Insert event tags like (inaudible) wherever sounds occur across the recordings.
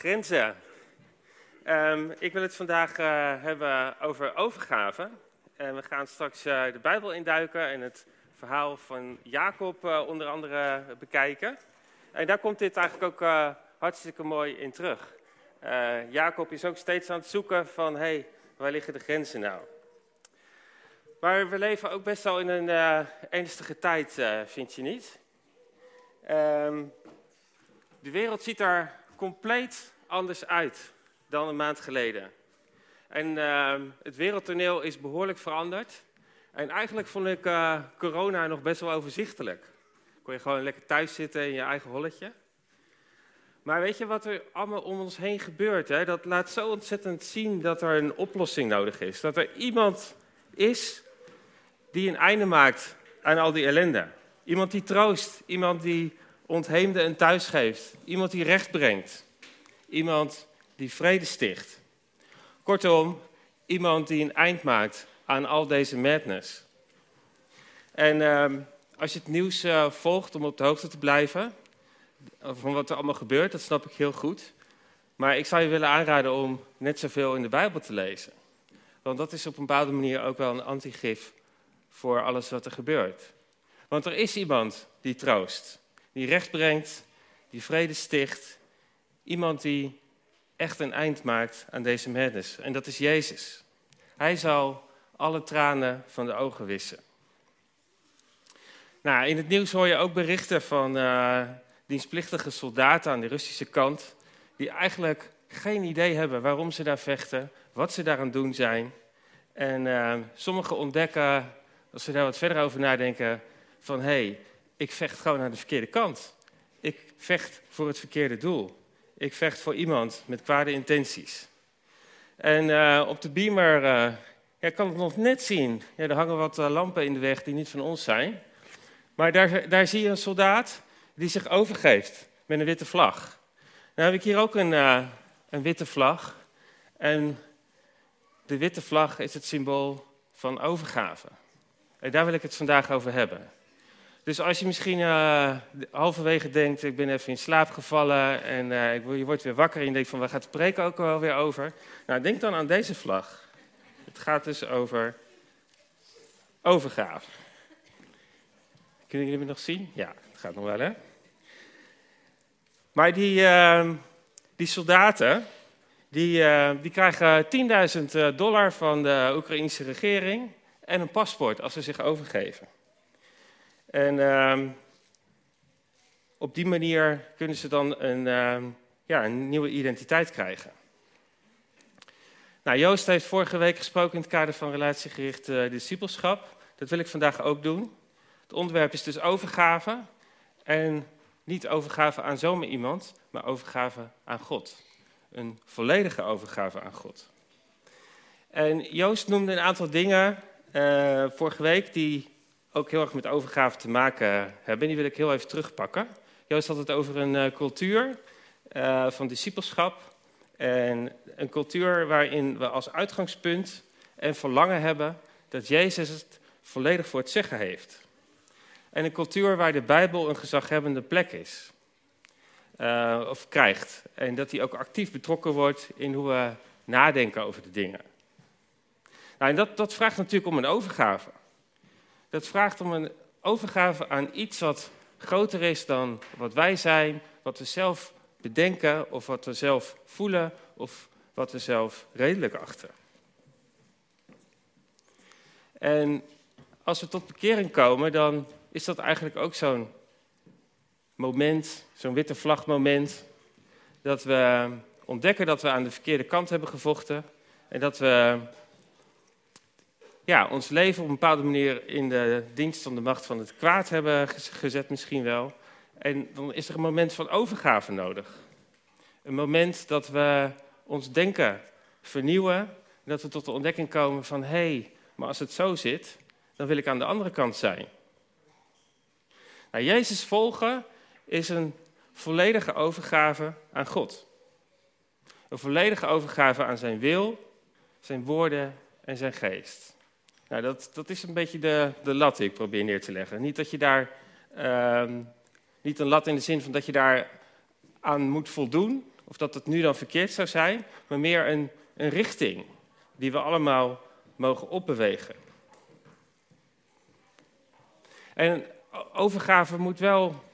Grenzen. Ehm, ik wil het vandaag eh, hebben over overgave. En we gaan straks eh, de Bijbel induiken en het verhaal van Jacob uh, onder andere bekijken. En daar komt dit eigenlijk ook hartstikke mooi in terug. Jacob is ook steeds aan het zoeken van, hé, hey, waar liggen de grenzen nou? Maar we leven ook best wel in een ernstige tijd, vind je niet? Ehm, de wereld ziet er compleet anders uit dan een maand geleden. En uh, het wereldtoneel is behoorlijk veranderd. En eigenlijk vond ik uh, corona nog best wel overzichtelijk. Kon je gewoon lekker thuis zitten in je eigen holletje. Maar weet je wat er allemaal om ons heen gebeurt? Hè? Dat laat zo ontzettend zien dat er een oplossing nodig is. Dat er iemand is die een einde maakt aan al die ellende. Iemand die troost, iemand die ontheemde een thuis geeft. Iemand die recht brengt. Iemand die vrede sticht. Kortom, iemand die een eind maakt aan al deze madness. En uh, als je het nieuws uh, volgt om op de hoogte te blijven van wat er allemaal gebeurt, dat snap ik heel goed. Maar ik zou je willen aanraden om net zoveel in de Bijbel te lezen. Want dat is op een bepaalde manier ook wel een antigif voor alles wat er gebeurt. Want er is iemand die troost die recht brengt, die vrede sticht. Iemand die echt een eind maakt aan deze madness. En dat is Jezus. Hij zal alle tranen van de ogen wissen. Nou, in het nieuws hoor je ook berichten van uh, dienstplichtige soldaten aan de Russische kant, die eigenlijk geen idee hebben waarom ze daar vechten, wat ze daar aan doen zijn. En uh, sommigen ontdekken, als ze daar wat verder over nadenken, van hé, hey, ik vecht gewoon aan de verkeerde kant. Ik vecht voor het verkeerde doel. Ik vecht voor iemand met kwade intenties. En uh, op de beamer uh, kan ik nog net zien. Ja, er hangen wat uh, lampen in de weg die niet van ons zijn. Maar daar, daar zie je een soldaat die zich overgeeft met een witte vlag. Nou heb ik hier ook een, een witte vlag. En de witte vlag is het symbool van overgave. En daar wil ik het vandaag over hebben. Dus als je misschien uh, halverwege denkt, ik ben even in slaap gevallen en uh, je wordt weer wakker en je denkt van, waar gaat het preken ook wel weer over? Nou, denk dan aan deze vlag. Het gaat dus over overgave. Kunnen jullie me nog zien? Ja, het gaat nog wel, hè? Maar die, uh, die soldaten, die, die krijgen 10.000 dollar van de Oekraïnse regering en een paspoort als ze zich overgeven. En uh, op die manier kunnen ze dan een, uh, ja, een nieuwe identiteit krijgen. Nou, Joost heeft vorige week gesproken in het kader van relatiegericht discipelschap. Dat wil ik vandaag ook doen. Het onderwerp is dus overgave. En niet overgave aan zomaar iemand, maar overgave aan God. Een volledige overgave aan God. En Joost noemde een aantal dingen uh, vorige week die ook heel erg met overgave te maken hebben. Die wil ik heel even terugpakken. Joost had het over een uh, cultuur uh, van discipelschap. En een cultuur waarin we als uitgangspunt en verlangen hebben dat Jezus het volledig voor het zeggen heeft. En een cultuur waar de Bijbel een gezaghebbende plek is. Uh, of krijgt. En dat hij ook actief betrokken wordt in hoe we nadenken over de dingen. Nou, en dat, dat vraagt natuurlijk om een overgave. Dat vraagt om een overgave aan iets wat groter is dan wat wij zijn, wat we zelf bedenken of wat we zelf voelen of wat we zelf redelijk achten. En als we tot bekering komen, dan is dat eigenlijk ook zo'n moment, zo'n witte vlagmoment, dat we ontdekken dat we aan de verkeerde kant hebben gevochten en dat we ja, ons leven op een bepaalde manier in de dienst van de macht van het kwaad hebben gezet misschien wel. En dan is er een moment van overgave nodig. Een moment dat we ons denken vernieuwen. Dat we tot de ontdekking komen van, hé, hey, maar als het zo zit, dan wil ik aan de andere kant zijn. Nou, Jezus volgen is een volledige overgave aan God. Een volledige overgave aan zijn wil, zijn woorden en zijn geest. Nou, dat, dat is een beetje de, de lat die ik probeer neer te leggen. Niet dat je daar, uh, niet een lat in de zin van dat je daar aan moet voldoen of dat het nu dan verkeerd zou zijn, maar meer een, een richting die we allemaal mogen opbewegen. En overgave moet wel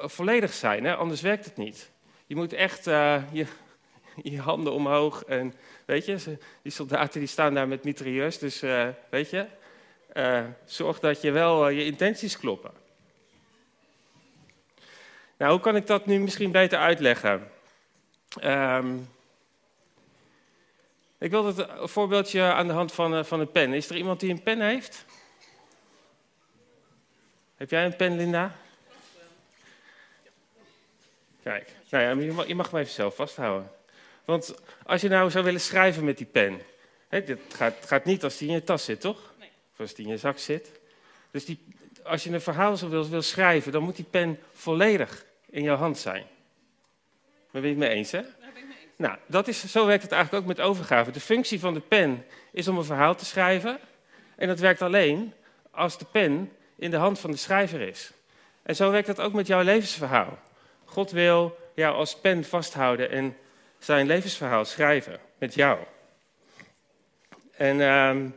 volledig zijn, hè? anders werkt het niet. Je moet echt uh, je, je handen omhoog en weet je, die soldaten die staan daar met mitrailleurs, dus uh, weet je, uh, zorg dat je wel je intenties kloppen. Nou, hoe kan ik dat nu misschien beter uitleggen? Um, ik wil een voorbeeldje aan de hand van, van een pen. Is er iemand die een pen heeft? Heb jij een pen, Linda? Kijk, nou ja, je mag, je mag hem even zelf vasthouden. Want als je nou zou willen schrijven met die pen, hè, dit gaat, gaat niet als die in je tas zit, toch? Nee. Of als die in je zak zit. Dus die, als je een verhaal zo wil, wil schrijven, dan moet die pen volledig in jouw hand zijn. Daar ben je het mee eens, hè? Daar ben ik mee eens. Nou, dat is, zo werkt het eigenlijk ook met overgave. De functie van de pen is om een verhaal te schrijven. En dat werkt alleen als de pen in de hand van de schrijver is. En zo werkt dat ook met jouw levensverhaal. God wil jou als pen vasthouden en zijn levensverhaal schrijven met jou. En uh,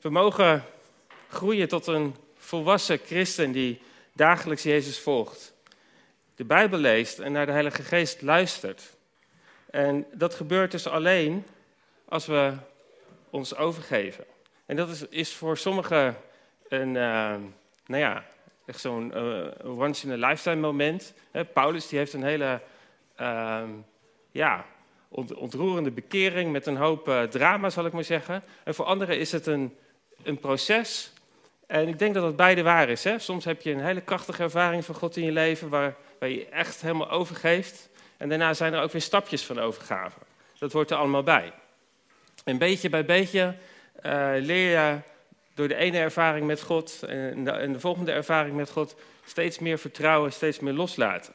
we mogen groeien tot een volwassen christen die dagelijks Jezus volgt. De Bijbel leest en naar de Heilige Geest luistert. En dat gebeurt dus alleen als we ons overgeven. En dat is, is voor sommigen een, uh, nou ja, echt zo'n uh, once in a lifetime moment. Paulus die heeft een hele uh, ja, ontroerende bekering met een hoop uh, drama, zal ik maar zeggen. En voor anderen is het een, een proces. En ik denk dat dat beide waar is. Hè? Soms heb je een hele krachtige ervaring van God in je leven, waar, waar je echt helemaal overgeeft. En daarna zijn er ook weer stapjes van overgave. Dat hoort er allemaal bij. En beetje bij beetje uh, leer je door de ene ervaring met God en de, de, volgende ervaring met God steeds meer vertrouwen, steeds meer loslaten.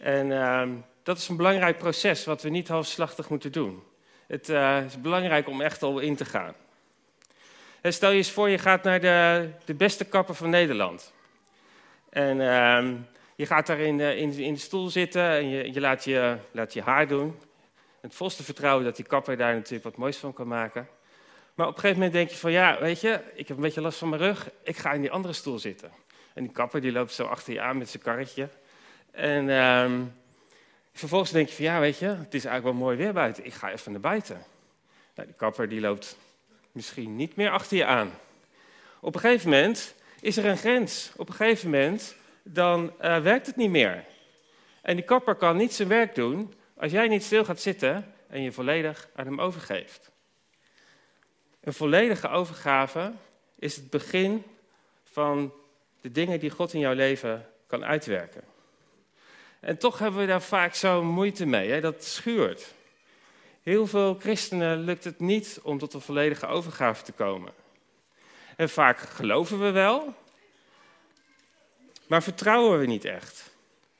En uh, dat is een belangrijk proces wat we niet halfslachtig moeten doen. Het uh, is belangrijk om echt al in te gaan. En stel je eens voor, je gaat naar de, de beste kapper van Nederland. En uh, je gaat daar in, in, in, de stoel zitten en je, je, laat je laat je haar doen. Het volste vertrouwen dat die kapper daar natuurlijk wat moois van kan maken. Maar op een gegeven moment denk je van ja, weet je, ik heb een beetje last van mijn rug, ik ga in die andere stoel zitten. En die kapper die loopt zo achter je aan met zijn karretje. En uh, vervolgens denk je van ja, weet je, het is eigenlijk wel mooi weer buiten, ik ga even naar buiten. Nou, die kapper die loopt misschien niet meer achter je aan. Op een gegeven moment is er een grens. Op een gegeven moment dan uh, werkt het niet meer. En die kapper kan niet zijn werk doen als jij niet stil gaat zitten en je volledig aan hem overgeeft. Een volledige overgave is het begin van de dingen die God in jouw leven kan uitwerken. En toch hebben we daar vaak zo moeite mee, hè? dat schuurt. Heel veel christenen lukt het niet om tot een volledige overgave te komen. En vaak geloven we wel, maar vertrouwen we niet echt,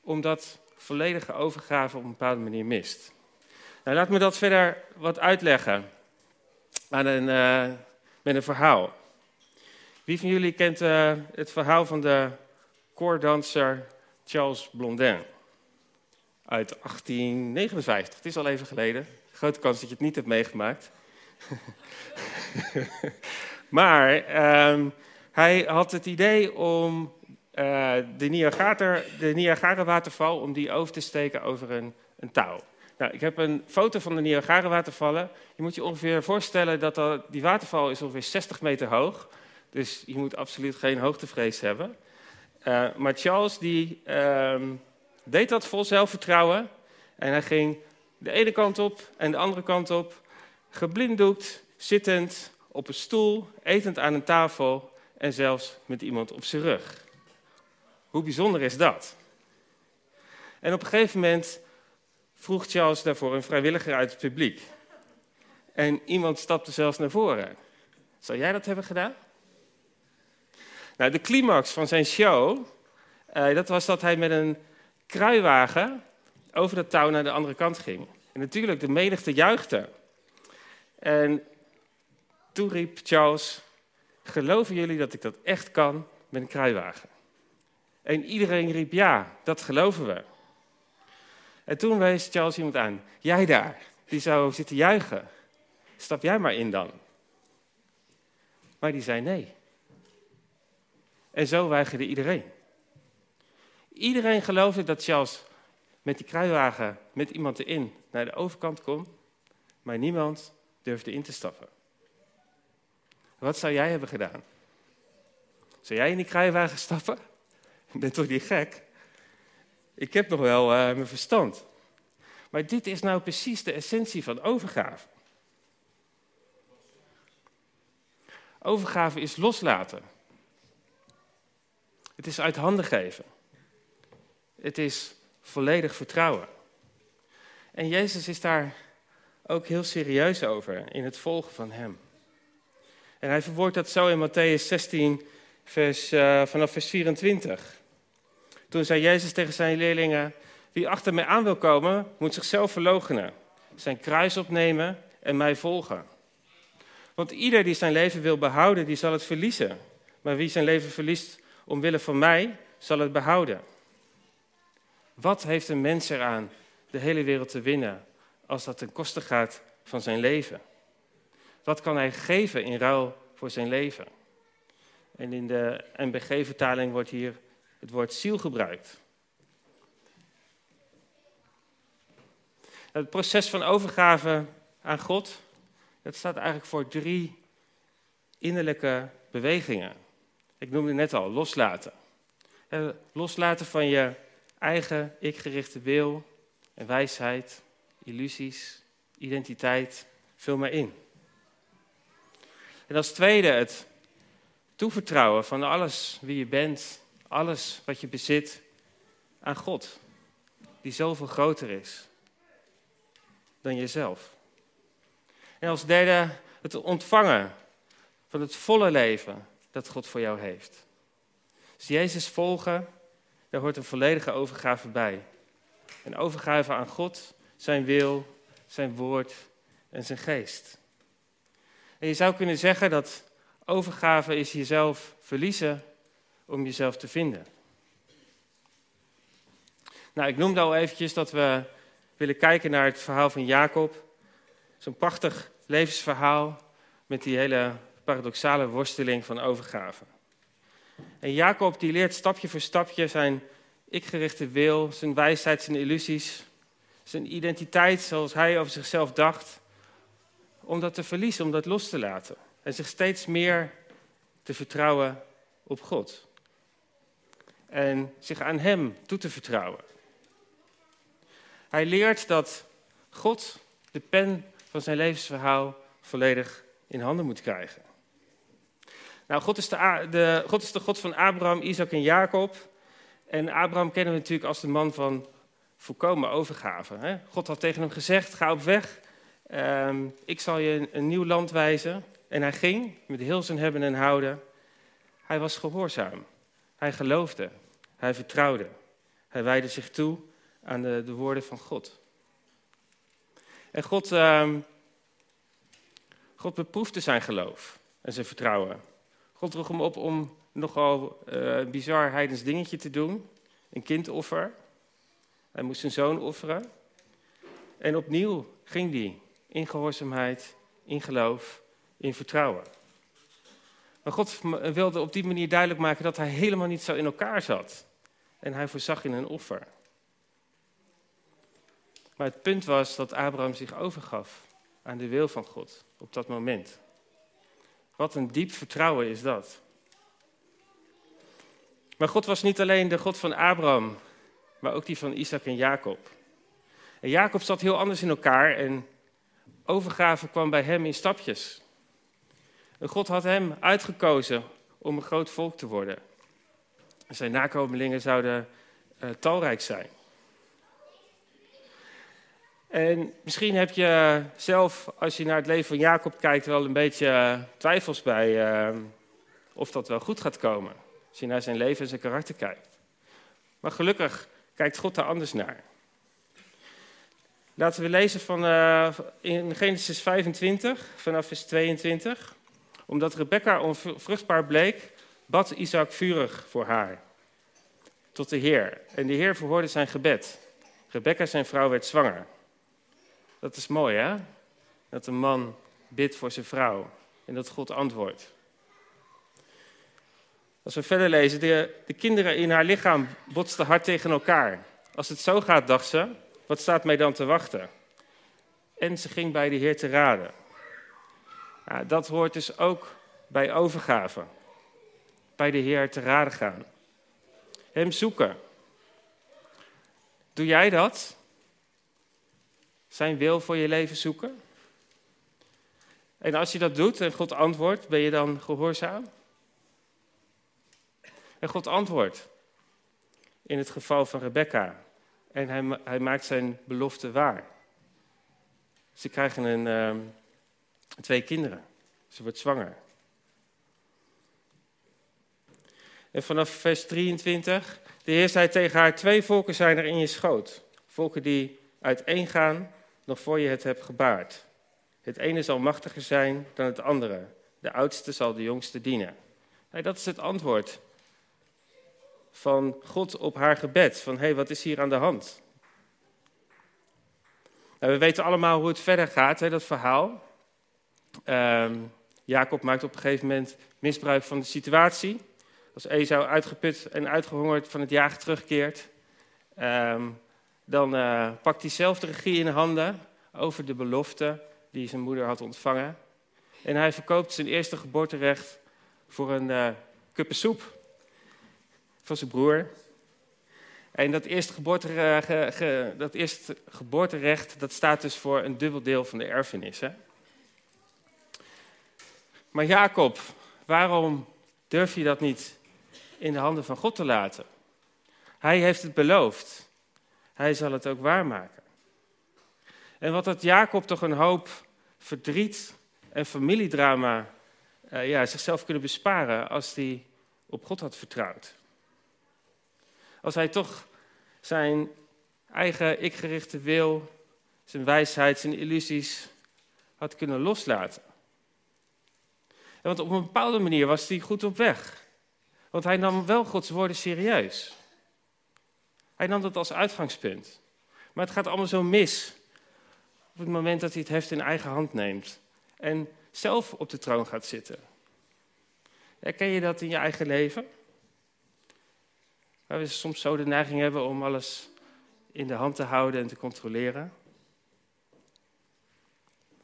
omdat volledige overgave op een bepaalde manier mist. Nou, laat me dat verder wat uitleggen een, uh, met een verhaal. Wie van jullie kent uh, het verhaal van de koordanser Charles Blondin? Uit 1859. Het is al even geleden. Grote kans dat je het niet hebt meegemaakt. (laughs) maar um, hij had het idee om uh, de Niagara-waterval, om die over te steken over een, een touw. Nou, ik heb een foto van de Niagara-watervallen. Je moet je ongeveer voorstellen dat er, die waterval is ongeveer 60 meter hoog. Dus je moet absoluut geen hoogtevrees hebben. Uh, maar Charles die, uh, deed dat vol zelfvertrouwen. En hij ging de ene kant op en de andere kant op. Geblinddoekt, zittend, op een stoel, etend aan een tafel en zelfs met iemand op zijn rug. Hoe bijzonder is dat? En op een gegeven moment vroeg Charles daarvoor een vrijwilliger uit het publiek. En iemand stapte zelfs naar voren. Zou jij dat hebben gedaan? Nou, de climax van zijn show, uh, dat was dat hij met een kruiwagen over dat touw naar de andere kant ging. En natuurlijk, de menigte juichte. En toen riep Charles, geloven jullie dat ik dat echt kan met een kruiwagen? En iedereen riep ja, dat geloven we. En toen wees Charles iemand aan. Jij daar, die zou zitten juichen. Stap jij maar in dan. Maar die zei nee. En zo weigerde iedereen. Iedereen geloofde dat Charles met die kruiwagen met iemand erin naar de overkant kon, maar niemand durfde in te stappen. Wat zou jij hebben gedaan? Zou jij in die kruiwagen stappen? Ik ben toch niet gek? Ik heb nog wel uh, mijn verstand. Maar dit is nou precies de essentie van overgave. Overgave is loslaten. Het is uit handen geven. Het is volledig vertrouwen. En Jezus is daar ook heel serieus over in het volgen van Hem. En hij verwoordt dat zo in Matthäus 16, vers, uh, vanaf vers 24. Toen zei Jezus tegen zijn leerlingen: Wie achter mij aan wil komen, moet zichzelf verloochenen, zijn kruis opnemen en mij volgen. Want ieder die zijn leven wil behouden, die zal het verliezen. Maar wie zijn leven verliest omwille van mij, zal het behouden. Wat heeft een mens eraan de hele wereld te winnen als dat ten koste gaat van zijn leven? Wat kan hij geven in ruil voor zijn leven? En in de NBG-vertaling wordt hier het woord ziel gebruikt. Het proces van overgave aan God, dat staat eigenlijk voor drie innerlijke bewegingen. Ik noemde net al, loslaten. Loslaten van je eigen ikgerichte wil en wijsheid, illusies, identiteit, vul maar in. En als tweede het toevertrouwen van alles wie je bent, alles wat je bezit aan God, die zoveel groter is dan jezelf. En als derde het ontvangen van het volle leven dat God voor jou heeft. Dus Jezus volgen, daar hoort een volledige overgave bij. Een overgave aan God, zijn wil, zijn woord en zijn geest. En je zou kunnen zeggen dat overgave is jezelf verliezen om jezelf te vinden. Nou, ik noemde al eventjes dat we willen kijken naar het verhaal van Jacob. Zo'n prachtig levensverhaal met die hele paradoxale worsteling van overgave. En Jacob die leert stapje voor stapje zijn ikgerichte wil, zijn wijsheid, zijn illusies, zijn identiteit zoals hij over zichzelf dacht, om dat te verliezen, om dat los te laten. En zich steeds meer te vertrouwen op God. En zich aan Hem toe te vertrouwen. Hij leert dat God de pen van zijn levensverhaal volledig in handen moet krijgen. Nou, God is de, de, God God van Abraham, Isaac en Jacob. En Abraham kennen we natuurlijk als de man van volkomen overgave. Hè? God had tegen hem gezegd, ga op weg, ehm, ik zal je een, nieuw land wijzen. En hij ging met heel zijn hebben en houden. Hij was gehoorzaam. Hij geloofde. Hij vertrouwde. Hij wijde zich toe aan de, de woorden van God. En God, ehm, God beproefde zijn geloof en zijn vertrouwen. God droeg hem op om nogal een bizar heidens dingetje te doen. Een kindoffer. Hij moest zijn zoon offeren. En opnieuw ging hij in gehoorzaamheid, in geloof, in vertrouwen. Maar God wilde op die manier duidelijk maken dat hij helemaal niet zo in elkaar zat. En hij voorzag in een offer. Maar het punt was dat Abraham zich overgaf aan de wil van God op dat moment. Wat een diep vertrouwen is dat. Maar God was niet alleen de God van Abraham, maar ook die van Isaac en Jacob. En Jacob zat heel anders in elkaar en overgave kwam bij hem in stapjes. En God had hem uitgekozen om een groot volk te worden. Zijn nakomelingen zouden uh, talrijk zijn. En misschien heb je zelf, als je naar het leven van Jacob kijkt, wel een beetje eh, twijfels bij uh, of dat wel goed gaat komen. Als je naar zijn leven en zijn karakter kijkt. Maar gelukkig kijkt God daar anders naar. Laten we lezen van, uh, in Genesis 25, vanaf vers 22. Omdat Rebecca onvruchtbaar bleek, bad Isaac vurig voor haar. Tot de Heer. En de Heer verhoorde zijn gebed. Rebecca, zijn vrouw, werd zwanger. Dat is mooi, hè? Dat een man bidt voor zijn vrouw en dat God antwoordt. Als we verder lezen, de, de kinderen in haar lichaam botsten hard tegen elkaar. Als het zo gaat, dacht ze, wat staat mij dan te wachten? En ze ging bij de Heer te raden. Ja, dat hoort dus ook bij overgave. Bij de Heer te raden gaan. Hem zoeken. Doe jij dat? Zijn wil voor je leven zoeken? En als je dat doet en God antwoordt, ben je dan gehoorzaam? En God antwoordt. In het geval van Rebecca. En hij, hij maakt zijn belofte waar. Ze krijgen een, uh, twee kinderen. Ze wordt zwanger. En vanaf vers 23. De Heer zei tegen haar: Twee volken zijn er in je schoot. Volken die uiteengaan nog voor je het hebt gebaard. Het ene zal machtiger zijn dan het andere. De oudste zal de jongste dienen. Dat is het antwoord van God op haar gebed. Van hé, hey, wat is hier aan de hand? Nou, we weten allemaal hoe het verder gaat, hè, dat verhaal. Uh, Jacob maakt op een gegeven moment misbruik van de situatie. Als Esau uitgeput en uitgehongerd van het jagen terugkeert, um, dan uh, pakt hij zelf de regie in handen over de belofte die zijn moeder had ontvangen. En hij verkoopt zijn eerste geboorterecht voor een uh, kuppen soep van zijn broer. En dat eerste, geboorterecht, dat eerste geboorterecht, dat staat dus voor een dubbel deel van de erfenis. Hè? Maar Jacob, waarom durf je dat niet in de handen van God te laten? Hij heeft het beloofd. Hij zal het ook waarmaken. En wat had Jacob toch een hoop verdriet en familiedrama uh, ja, zichzelf kunnen besparen als hij op God had vertrouwd. Als hij toch zijn eigen ikgerichte wil, zijn wijsheid, zijn illusies had kunnen loslaten. Want op een bepaalde manier was hij goed op weg. Want hij nam wel Gods woorden serieus. Hij nam dat als uitgangspunt. Maar het gaat allemaal zo mis op het moment dat hij het heft in eigen hand neemt en zelf op de troon gaat zitten. Herken je dat in je eigen leven? Waar we soms zo de neiging hebben om alles in de hand te houden en te controleren.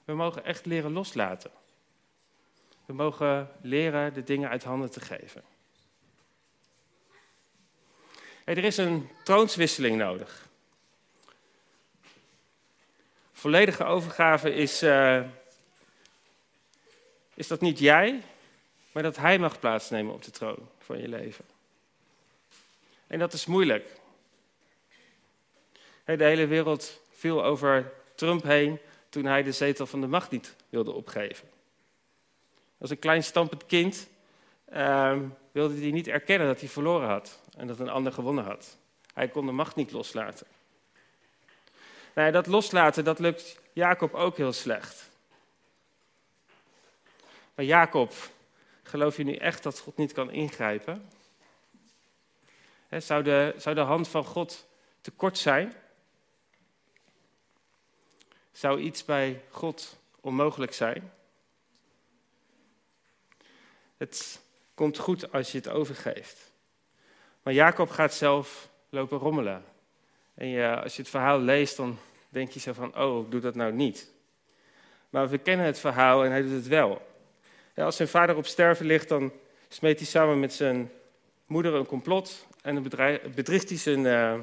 We mogen echt leren loslaten. We mogen leren de dingen uit handen te geven. Er is een troonswisseling nodig. Volledige overgave is, uh, is dat niet jij, maar dat hij mag plaatsnemen op de troon van je leven. En dat is moeilijk. De hele wereld viel over Trump heen toen hij de zetel van de macht niet wilde opgeven. Als een klein stampend kind uh, wilde hij niet erkennen dat hij verloren had en dat een ander gewonnen had. Hij kon de macht niet loslaten. Nou, dat loslaten, dat lukt Jacob ook heel slecht. Maar Jacob, geloof je nu echt dat God niet kan ingrijpen? zou, de, zou de hand van God te kort zijn? Zou iets bij God onmogelijk zijn? Het komt goed als je het overgeeft. Maar Jacob gaat zelf lopen rommelen. En je, als je het verhaal leest, dan denk je zo van, oh, ik doe dat nou niet. Maar we kennen het verhaal en hij doet het wel. als zijn vader op sterven ligt, dan smeet hij samen met zijn moeder een complot en dan bedriegt hij zijn, uh,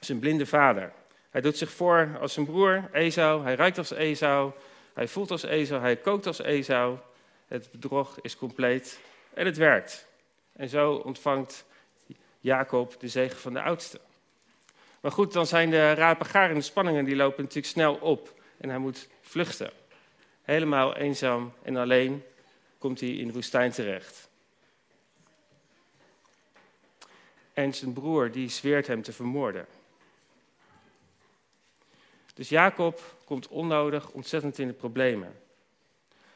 zijn blinde vader. Hij doet zich voor als zijn broer, Esau. Hij ruikt als Esau. Hij voelt als Esau. Hij kookt als Esau. Het bedrog is compleet en het werkt. En zo ontvangt Jacob de zegen van de oudste. Maar goed, dan zijn de rapen en de spanningen die lopen natuurlijk snel op. En hij moet vluchten. Helemaal eenzaam en alleen komt hij in de woestijn terecht. En zijn broer die zweert hem te vermoorden. Dus Jacob komt onnodig ontzettend in de problemen.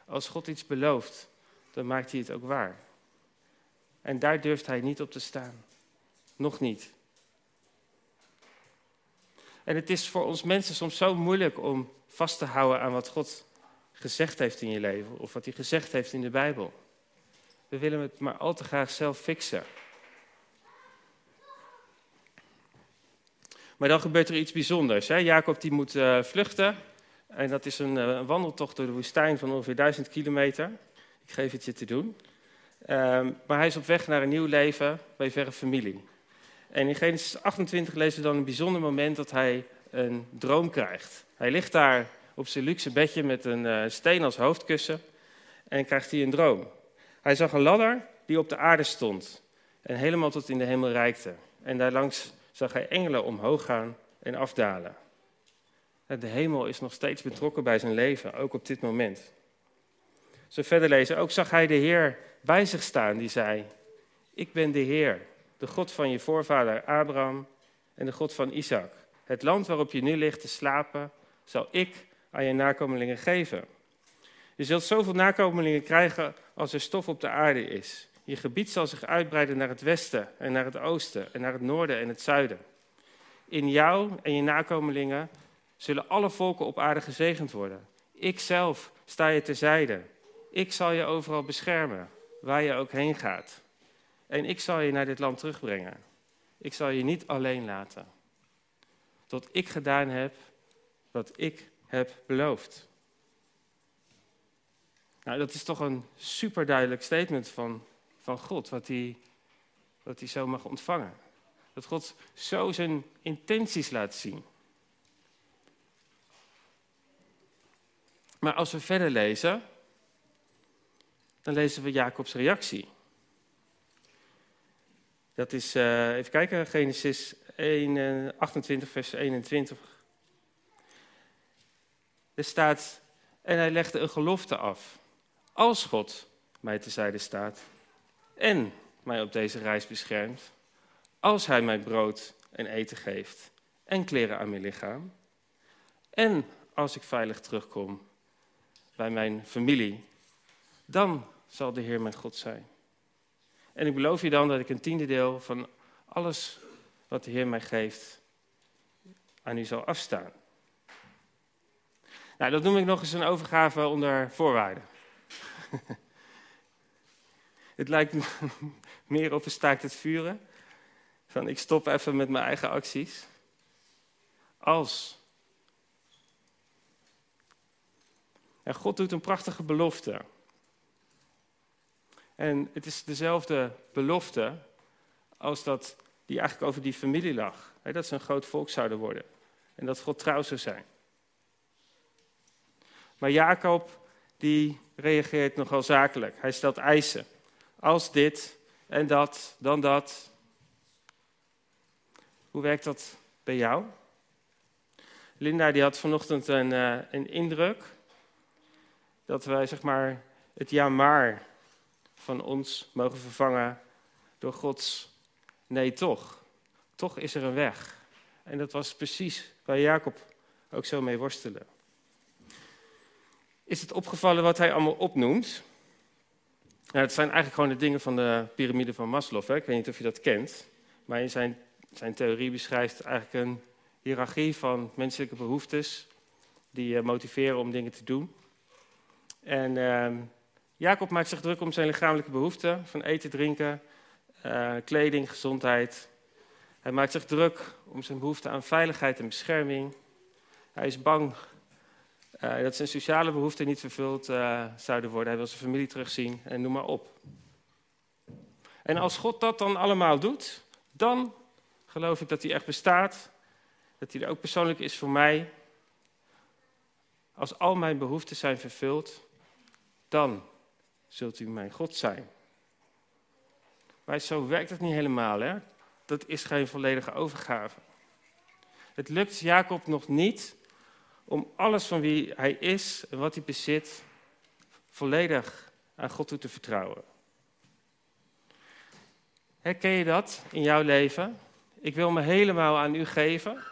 Als God iets belooft, dan maakt hij het ook waar. En daar durft hij niet op te staan. Nog niet. En het is voor ons mensen soms zo moeilijk om vast te houden aan wat God gezegd heeft in je leven of wat hij gezegd heeft in de Bijbel. We willen het maar al te graag zelf fixen. Maar dan gebeurt er iets bijzonders. Hè? Jacob die moet uh, vluchten. En dat is een, uh, wandeltocht door de woestijn van ongeveer 1000 kilometer. Ik geef het je te doen. Um, maar hij is op weg naar een nieuw leven bij verre familie. En in Genesis 28 lezen we dan een bijzonder moment dat hij een droom krijgt. Hij ligt daar op zijn luxe bedje met een uh, steen als hoofdkussen en krijgt hij een droom. Hij zag een ladder die op de aarde stond en helemaal tot in de hemel reikte. En daarlangs zag hij engelen omhoog gaan en afdalen. De hemel is nog steeds betrokken bij zijn leven, ook op dit moment. Zo verder lezen, ook zag hij de Heer bij zich staan, die zei: Ik ben de Heer, de God van je voorvader Abraham en de God van Isaac. Het land waarop je nu ligt te slapen, zal ik aan je nakomelingen geven. Je zult zoveel nakomelingen krijgen als er stof op de aarde is. Je gebied zal zich uitbreiden naar het westen en naar het oosten en naar het noorden en het zuiden. In jou en je nakomelingen zullen alle volken op aarde gezegend worden. Ik zelf sta je terzijde. Ik zal je overal beschermen, waar je ook heen gaat. En ik zal je naar dit land terugbrengen. Ik zal je niet alleen laten. Tot ik gedaan heb wat ik heb beloofd. Nou, dat is toch een superduidelijk statement van, van God, wat hij, wat hij zo mag ontvangen. Dat God zo zijn intenties laat zien. Maar als we verder lezen, dan lezen we Jacobs reactie. Dat is, uh, even kijken, Genesis 1, 28, vers 21. Er staat, en hij legde een gelofte af. Als God mij tezijde staat en mij op deze reis beschermt, als hij mij brood en eten geeft en kleren aan mijn lichaam, en als ik veilig terugkom bij mijn familie, dan zal de Heer mijn God zijn. En ik beloof je dan dat ik een tiende deel van alles wat de Heer mij geeft aan u zal afstaan. Nou, dat noem ik nog eens een overgave onder voorwaarden. (laughs) het lijkt (laughs) meer op een staakt het vuren. Van ik stop even met mijn eigen acties. Als. En God doet een prachtige belofte. En het is dezelfde belofte als dat die eigenlijk over die familie lag. Dat ze een groot volk zouden worden. En dat God trouw zou zijn. Maar Jacob, die reageert nogal zakelijk. Hij stelt eisen. Als dit en dat, dan dat. Hoe werkt dat bij jou? Linda die had vanochtend een, uh, een indruk dat wij zeg maar, het ja maar van ons mogen vervangen door Gods nee toch. Toch is er een weg. En dat was precies waar Jacob ook zo mee worstelde. Is het opgevallen wat hij allemaal opnoemt? Nou, het zijn eigenlijk gewoon de dingen van de piramide van Maslow. Hè? Ik weet niet of je dat kent. Maar in zijn, zijn theorie beschrijft eigenlijk een hiërarchie van menselijke behoeftes die je motiveren om dingen te doen. En uh, Jacob maakt zich druk om zijn lichamelijke behoeften, van eten, drinken, uh, kleding, gezondheid. Hij maakt zich druk om zijn behoefte aan veiligheid en bescherming. Hij is bang uh, dat zijn sociale behoeften niet vervuld uh, zouden worden. Hij wil zijn familie terugzien en noem maar op. En als God dat dan allemaal doet, dan geloof ik dat hij echt bestaat. Dat hij er ook persoonlijk is voor mij. Als al mijn behoeften zijn vervuld, dan zult u mijn God zijn. Maar zo werkt het niet helemaal, hè? Dat is geen volledige overgave. Het lukt Jacob nog niet om alles van wie hij is en wat hij bezit volledig aan God toe te vertrouwen. Herken je dat in jouw leven? Ik wil me helemaal aan u geven.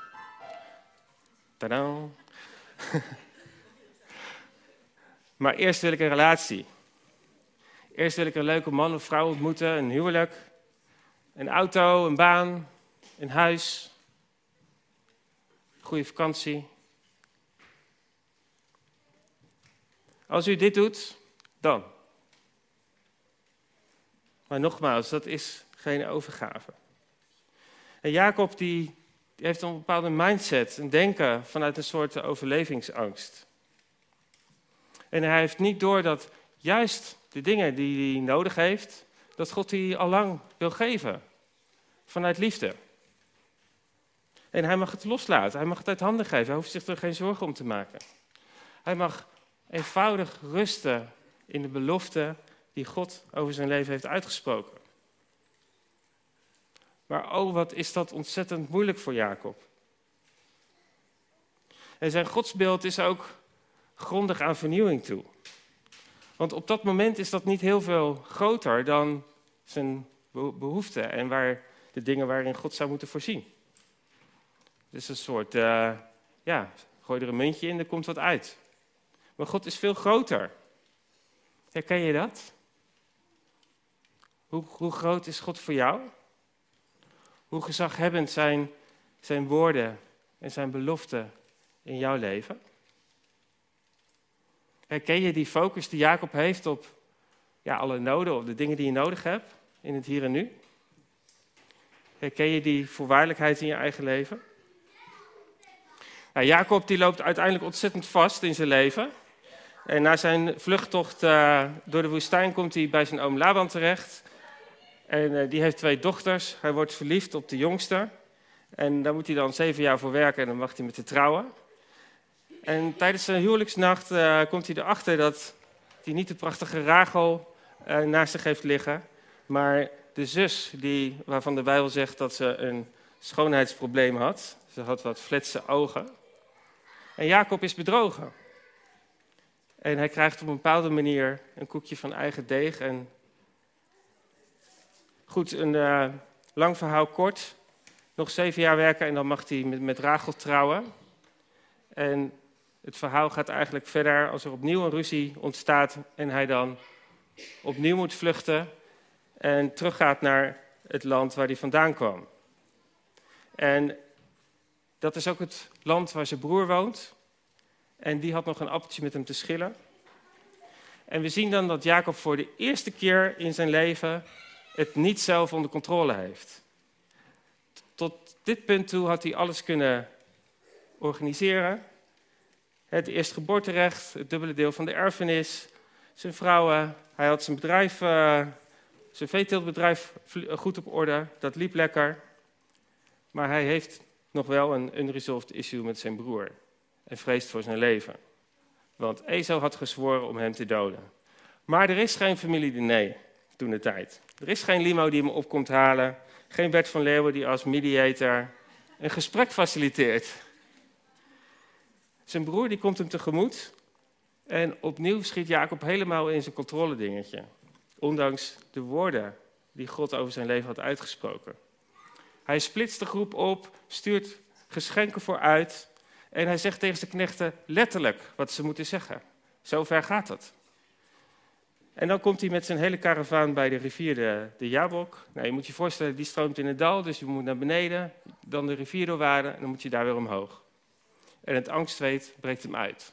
Tadaa. (laughs) maar eerst wil ik een relatie. Eerst wil ik een leuke man of vrouw ontmoeten, een huwelijk, een auto, een baan, een huis. goede vakantie. Als u dit doet, dan. Maar nogmaals, dat is geen overgave. En Jacob die, die heeft een bepaalde mindset, een denken vanuit een soort overlevingsangst. En hij heeft niet door dat juist de dingen die hij nodig heeft, dat God die al lang wil geven. Vanuit liefde. En hij mag het loslaten, hij mag het uit handen geven, hij hoeft zich er geen zorgen om te maken. Hij mag eenvoudig rusten in de belofte die God over zijn leven heeft uitgesproken. Maar oh, wat is dat ontzettend moeilijk voor Jacob. En zijn godsbeeld is ook grondig aan vernieuwing toe. Want op dat moment is dat niet heel veel groter dan zijn behoeften en waar, de dingen waarin God zou moeten voorzien. Het is een soort, uh, ja, gooi er een muntje in, er komt wat uit. Maar God is veel groter. Herken je dat? Hoe, hoe groot is God voor jou? Hoe gezaghebbend zijn zijn woorden en zijn beloften in jouw leven? Herken je die focus die Jacob heeft op ja, alle noden, of de dingen die je nodig hebt in het hier en nu? Herken je die voorwaardelijkheid in je eigen leven? Nou, Jacob die loopt uiteindelijk ontzettend vast in zijn leven. En na zijn vluchttocht uh, door de woestijn komt hij bij zijn oom Laban terecht. En uh, die heeft twee dochters. Hij wordt verliefd op de jongste. En daar moet hij dan zeven jaar voor werken en dan mag hij met haar trouwen. En tijdens zijn huwelijksnacht uh, komt hij erachter dat hij niet de prachtige Rachel naast zich heeft liggen. Maar de zus die, waarvan de Bijbel zegt dat ze een schoonheidsprobleem had. Ze had wat fletse ogen. En Jacob is bedrogen. En hij krijgt op een bepaalde manier een koekje van eigen deeg. En goed, een uh, lang verhaal kort. Nog zeven jaar werken en dan mag hij met, met Rachel trouwen. En het verhaal gaat eigenlijk verder als er opnieuw een ruzie ontstaat en hij dan opnieuw moet vluchten en teruggaat naar het land waar hij vandaan kwam. En dat is ook het land waar zijn broer woont. En die had nog een appeltje met hem te schillen. En we zien dan dat Jacob voor de eerste keer in zijn leven het niet zelf onder controle heeft. Tot dit punt toe had hij alles kunnen organiseren. Het eerstgeboorterecht, het dubbele deel van de erfenis, zijn vrouwen. Hij had zijn bedrijf, uh, zijn veeteeltbedrijf goed op orde. Dat liep lekker. Maar hij heeft nog wel een unresolved issue met zijn broer en vreest voor zijn leven. Want Esau had gezworen om hem te doden. Maar er is geen familie die nee toen de tijd. Er is geen limo die hem op komt halen. Geen Bert van Leeuwen die als mediator een gesprek faciliteert. Zijn broer die komt hem tegemoet. En opnieuw schiet Jacob helemaal in zijn controle dingetje. Ondanks de woorden die God over zijn leven had uitgesproken. Hij splitst de groep op, stuurt geschenken vooruit. En hij zegt tegen zijn knechten letterlijk wat ze moeten zeggen. Zover gaat het. En dan komt hij met zijn hele karavaan bij de rivier de, de Jabok. Nou, je moet je voorstellen, die stroomt in het dal, dus je moet naar beneden, dan de rivier doorwaden en dan moet je daar weer omhoog. En het angstweet breekt hem uit.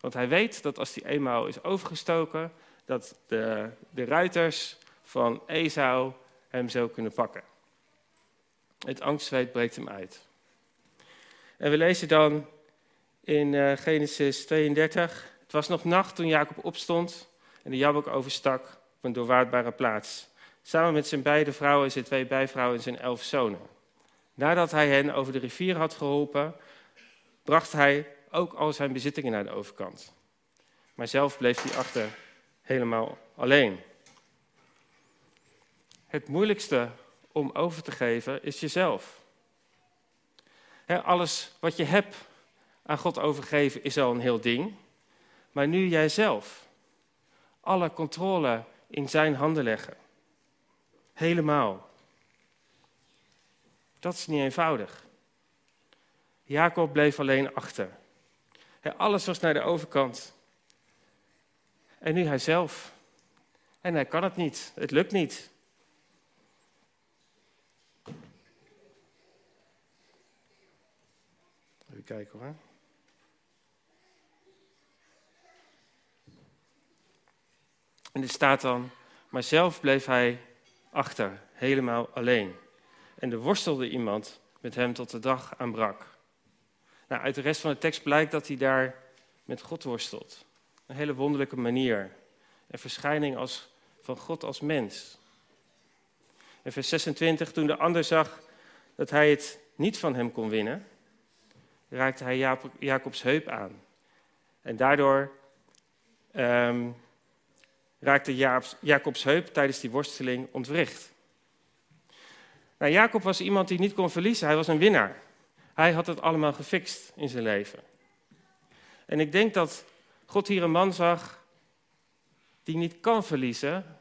Want hij weet dat als hij eenmaal is overgestoken, dat de, de ruiters van Esau hem zo kunnen pakken. Het angstzweet breekt hem uit. En we lezen dan in uh, Genesis 32. Het was nog nacht toen Jacob opstond en de Jabok overstak op een doorwaardbare plaats. Samen met zijn beide vrouwen en zijn twee bijvrouwen en zijn elf zonen. Nadat hij hen over de rivier had geholpen, bracht hij ook al zijn bezittingen naar de overkant. Maar zelf bleef hij achter helemaal alleen. Het moeilijkste om over te geven is jezelf. alles wat je hebt aan God overgeven is al een heel ding. Maar nu jijzelf. Alle controle in zijn handen leggen. Helemaal. Dat is niet eenvoudig. Jacob bleef alleen achter. alles was naar de overkant. En nu hij zelf. En hij kan het niet. Het lukt niet. kijken hoor. En er staat dan, maar zelf bleef hij achter, helemaal alleen. En er worstelde iemand met hem tot de dag aanbrak. Nou, uit de rest van de tekst blijkt dat hij daar met God worstelt. Een hele wonderlijke manier. Een verschijning als, van God als mens. In vers 26, toen de ander zag dat hij het niet van hem kon winnen, raakte hij Jacobs heup aan. En daardoor um, raakte Jacobs heup tijdens die worsteling ontwricht. Nou, Jacob was iemand die niet kon verliezen, hij was een winnaar. Hij had het allemaal gefixt in zijn leven. En ik denk dat God hier een man zag die niet kan verliezen,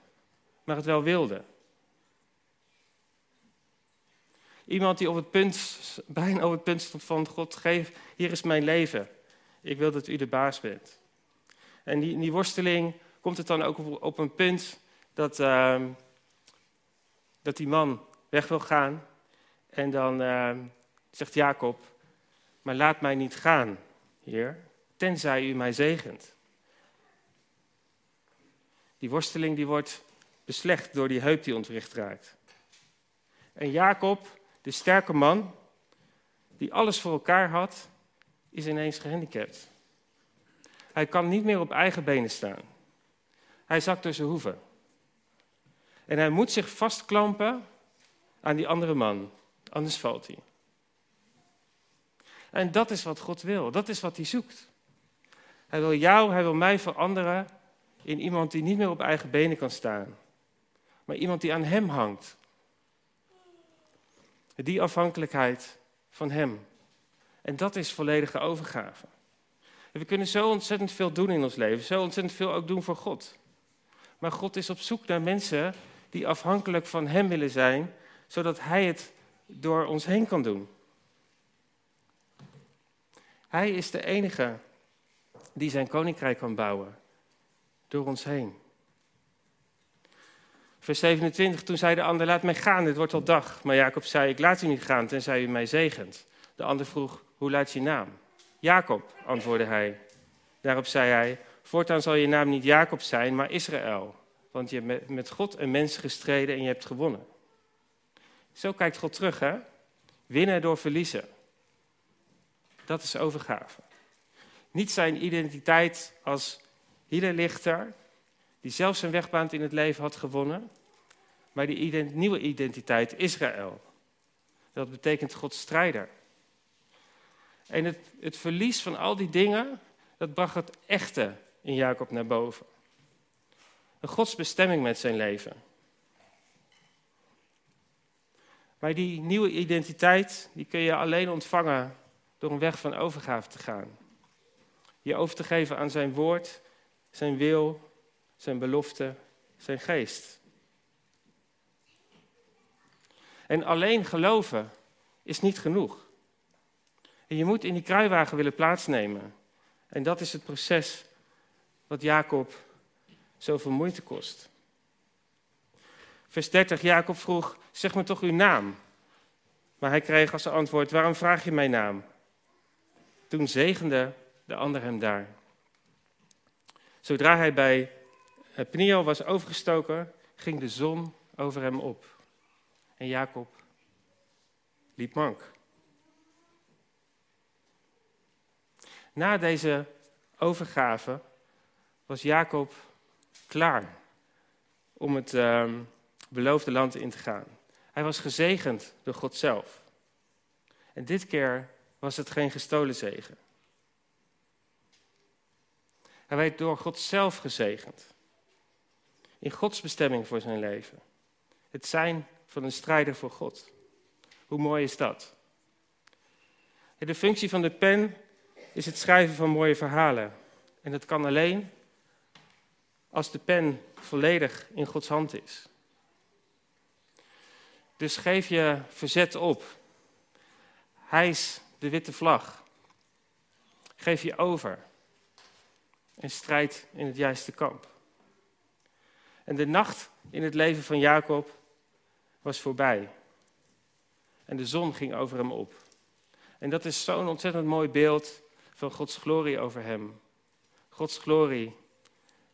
maar het wel wilde. Iemand die op het punt, bijna op het punt stond van God, geef, hier is mijn leven. Ik wil dat u de baas bent. En die, die worsteling komt het dan ook op, een punt dat, uh, dat die man weg wil gaan. En dan uh, zegt Jacob, maar laat mij niet gaan, Heer, tenzij u mij zegent. Die worsteling die wordt beslecht door die heup die ontwricht raakt. En Jacob, de sterke man, die alles voor elkaar had, is ineens gehandicapt. Hij kan niet meer op eigen benen staan. Hij zakt tussen hoeven. En hij moet zich vastklampen aan die andere man, anders valt hij. En dat is wat God wil, dat is wat hij zoekt. Hij wil jou, hij wil mij veranderen in iemand die niet meer op eigen benen kan staan, maar iemand die aan hem hangt. Die afhankelijkheid van hem. En dat is volledige overgave. we kunnen zo ontzettend veel doen in ons leven, zo ontzettend veel ook doen voor God. Maar God is op zoek naar mensen die afhankelijk van Hem willen zijn, zodat Hij het door ons heen kan doen. Hij is de enige die zijn koninkrijk kan bouwen, door ons heen. Vers 27, toen zei de ander, laat mij gaan, het wordt al dag. Maar Jacob zei, ik laat u niet gaan, tenzij u mij zegent. De ander vroeg, hoe luidt je naam? Jacob, antwoordde hij. Daarop zei hij, Voortaan zal je naam niet Jacob zijn, maar Israël. Want je hebt met God en mensen gestreden en je hebt gewonnen. Zo kijkt God terug, hè? Winnen door verliezen. Dat is overgave. Niet zijn identiteit als hielenlichter, die zelf zijn wegbaand in het leven had gewonnen, maar die nieuwe identiteit, Israël. Dat betekent Gods strijder. En het, het verlies van al die dingen, dat bracht het echte in Jacob naar boven. Een Gods bestemming met zijn leven. Maar die nieuwe identiteit, die kun je alleen ontvangen door een weg van overgave te gaan. Je over te geven aan zijn woord, zijn wil, zijn belofte, zijn geest. En alleen geloven is niet genoeg. En je moet in die kruiwagen willen plaatsnemen. En dat is het proces wat Jacob zoveel moeite kost. Vers 30, Jacob vroeg, zeg me toch uw naam. Maar hij kreeg als antwoord, waarom vraag je mijn naam? Toen zegende de ander hem daar. Zodra hij bij Peniel was overgestoken, ging de zon over hem op. En Jacob liep mank. Na deze overgave was Jacob klaar om het uh, beloofde land in te gaan. Hij was gezegend door God zelf. En dit keer was het geen gestolen zegen. Hij werd door God zelf gezegend. In Gods bestemming voor zijn leven. Het zijn van een strijder voor God. Hoe mooi is dat? De functie van de pen is het schrijven van mooie verhalen. En dat kan alleen als de pen volledig in Gods hand is. Dus geef je verzet op. Hijs de witte vlag. Geef je over. En strijd in het juiste kamp. En de nacht in het leven van Jacob was voorbij. En de zon ging over hem op. En dat is zo'n ontzettend mooi beeld van Gods glorie over hem. Gods glorie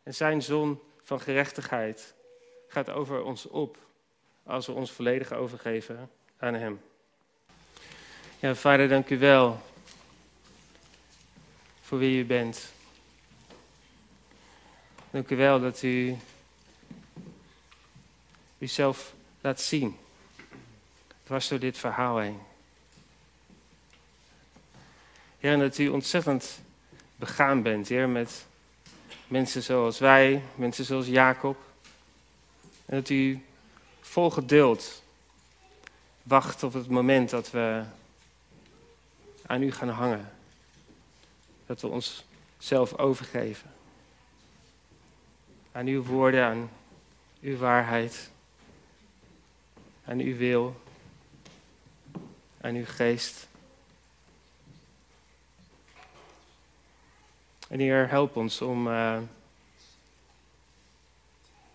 en zijn zon van gerechtigheid gaat over ons op als we ons volledig overgeven aan Hem. Ja, Vader, dank u wel voor wie u bent. Dank u wel dat u uzelf laat zien. Dwars door dit verhaal heen. Heer, en dat u ontzettend begaan bent, Heer, met mensen zoals wij, mensen zoals Jacob. En dat u vol geduld wacht op het moment dat we aan u gaan hangen. Dat we ons zelf overgeven. Aan uw woorden, aan uw waarheid. Aan uw wil. Aan uw geest. En Heer, help ons om uh,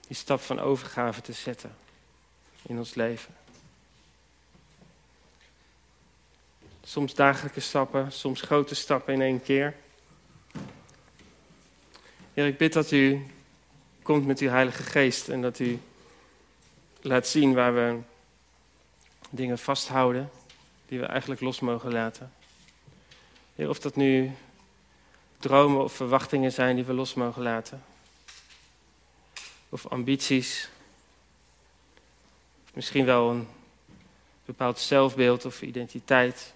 die stap van overgave te zetten in ons leven. Soms dagelijke stappen, soms grote stappen in één keer. Ik bid dat u komt met uw Heilige Geest en dat u laat zien waar we dingen vasthouden die we eigenlijk los mogen laten. Of dat nu dromen of verwachtingen zijn die we los mogen laten. Of ambities. Misschien wel een bepaald zelfbeeld of identiteit.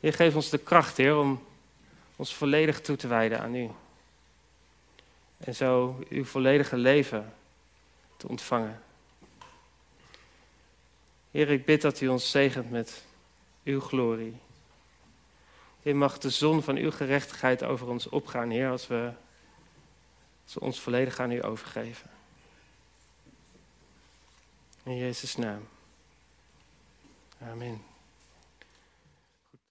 Heer, geef ons de kracht, Heer, om ons volledig toe te wijden aan U. En zo uw volledige leven te ontvangen. Heer, ik bid dat u ons zegent met uw glorie. Heer, mag de zon van uw gerechtigheid over ons opgaan, Heer, als we, als we ons volledig aan u overgeven. In Jezus' naam. Amen.